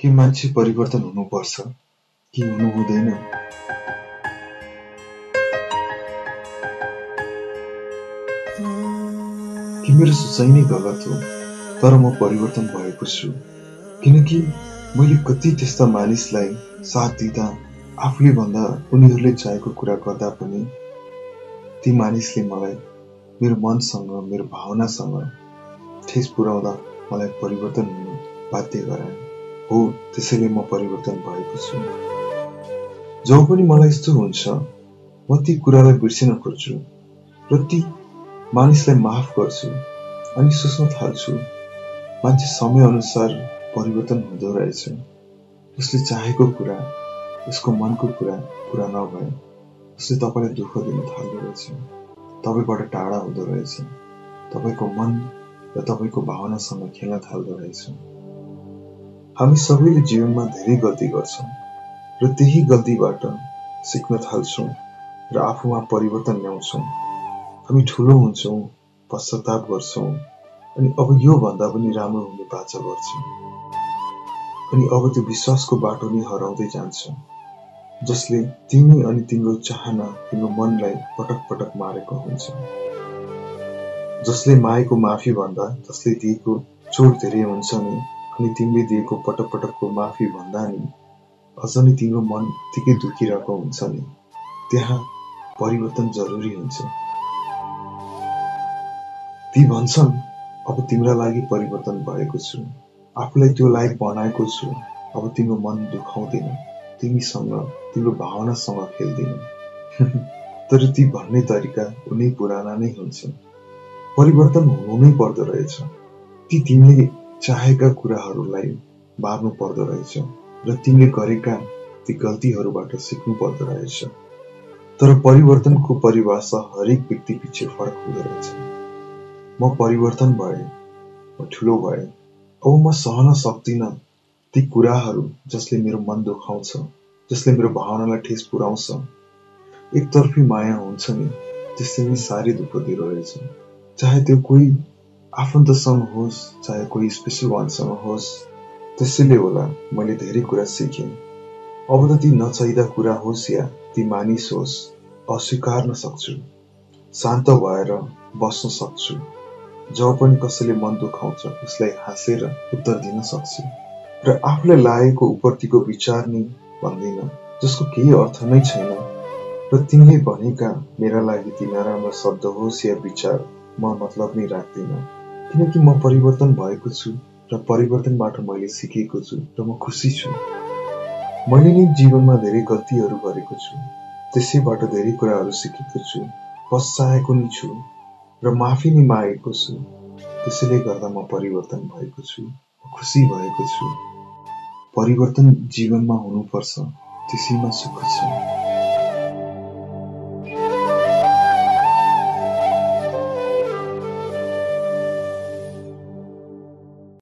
कि मान्छे परिवर्तन हुनुपर्छ कि हुनु हुँदैन। कि मेरो सोचाइ नै गलत हो तर म परिवर्तन भएको छु। किनकि मैले कति त्यस्ता मानिसलाई साथ दिँदा आफूले भन्दा उनीहरूले चाहेको कुरा गर्दा पनि ती मानिसले मलाई मेरो मनसँग मेरो भावनासँग ठेस पुर्याउँदा मलाई परिवर्तन हुनु बाध्य गराए। हो त्यसैले म परिवर्तन भएको छु। जब पनि मलाई यस्तो हुन्छ म ती कुरालाई बिर्सिन खोज्छु र ती मानिसलाई माफ गर्छु अनि सोच्न थाल्छु। मान्छे समयअनुसार परिवर्तन हुँदो रहेछ। उसले चाहेको कुरा उसको मनको कुरा पुरा नभए उसले तपाईँलाई दुःख दिन थाल्दो रहेछ। तपाईँबाट टाढा हुँदो रहेछ। तपाईँको मन र तपाईँको भावनासँग खेल्न थाल्दो रहेछ। हामी सबैले जीवनमा धेरै गल्ती गर्छौँ र त्यही गल्तीबाट सिक्न थाल्छौँ र आफूमा परिवर्तन ल्याउँछौँ। हामी ठुलो हुन्छौँ पश्चाताप गर्छौँ अनि अब यो भन्दा पनि राम्रो हुने बाचा गर्छौँ। अनि अब त्यो विश्वासको बाटो नै हराउँदै जान्छ जसले तिमी अनि तिम्रो चाहना तिम्रो मनलाई पटक पटक मारेको हुन्छ। जसले माएको माफी भन्दा जसले दिएको चोट धेरै हुन्छ नि अनि तिमीले दिएको पटक पटकको माफी भन्दा नि अझ नै तिम्रो मन त्यतिकै दुखिरहेको हुन्छ नि। त्यहाँ परिवर्तन जरुरी हुन्छ। ती भन्छन् अब तिम्रा लागि परिवर्तन भएको छु। आफूलाई त्यो लायक बनाएको छु। अब तिम्रो मन दुखाउँदैन। तिमीसँग तिम्रो भावनासँग खेल्दिन। तर ती भन्ने तरिका उनै पुराना नै हुन्छ परिवर्तन हुनु नै पर्दो रहेछ। ती तिमीले चाहेका कुराहरूलाई बार्नु पर्दो रहेछ र तिमीले गरेका ती गल्तीहरूबाट सिक्नु पर्दो रहेछ। तर परिवर्तनको परिभाषा हरेक व्यक्ति पछि फरक हुँदो रहेछ। म परिवर्तन भए म ठुलो भए अब म सहन सक्दिनँ ती कुराहरू जसले मेरो मन दुखाउँछ जसले मेरो भावनालाई ठेस पुर्याउँछ एकतर्फी माया हुन्छ नि त्यसले नै साह्रै दुःख दिइरहेको रहेछ चाहे त्यो कोही आफन्तसँग होस् चाहे कोही स्पेसल वानसँग होस् त्यसैले होला मैले धेरै कुरा सिकेँ। अब त ती नचाहिँदा कुरा होस् या ती मानिस होस् अस्वीकार्न सक्छु। शान्त भएर बस्न सक्छु। जब पनि कसैले मन दुखाउँछ उसलाई हाँसेर उत्तर दिन सक्छु। र आफूलाई लागेको उपरतिको विचार नै भन्दिनँ जसको केही अर्थ नै छैन। र तिमीले भनेका मेरा लागि ती नराम्रो शब्द होस् या विचार म मतलब नै राख्दिनँ। किनकि म परिवर्तन भएको छु र परिवर्तनबाट मैले सिकेको छु र म खुसी छु। मैले नै जीवनमा धेरै गल्तीहरू गरेको छु। त्यसैबाट धेरै कुराहरू सिकेको छु पश्चाएको नै छु र माफी नै मागेको छु। त्यसैले गर्दा म परिवर्तन भएको छु खुसी भएको छु। परिवर्तन जीवनमा हुनुपर्छ त्यसैमा सुख छ।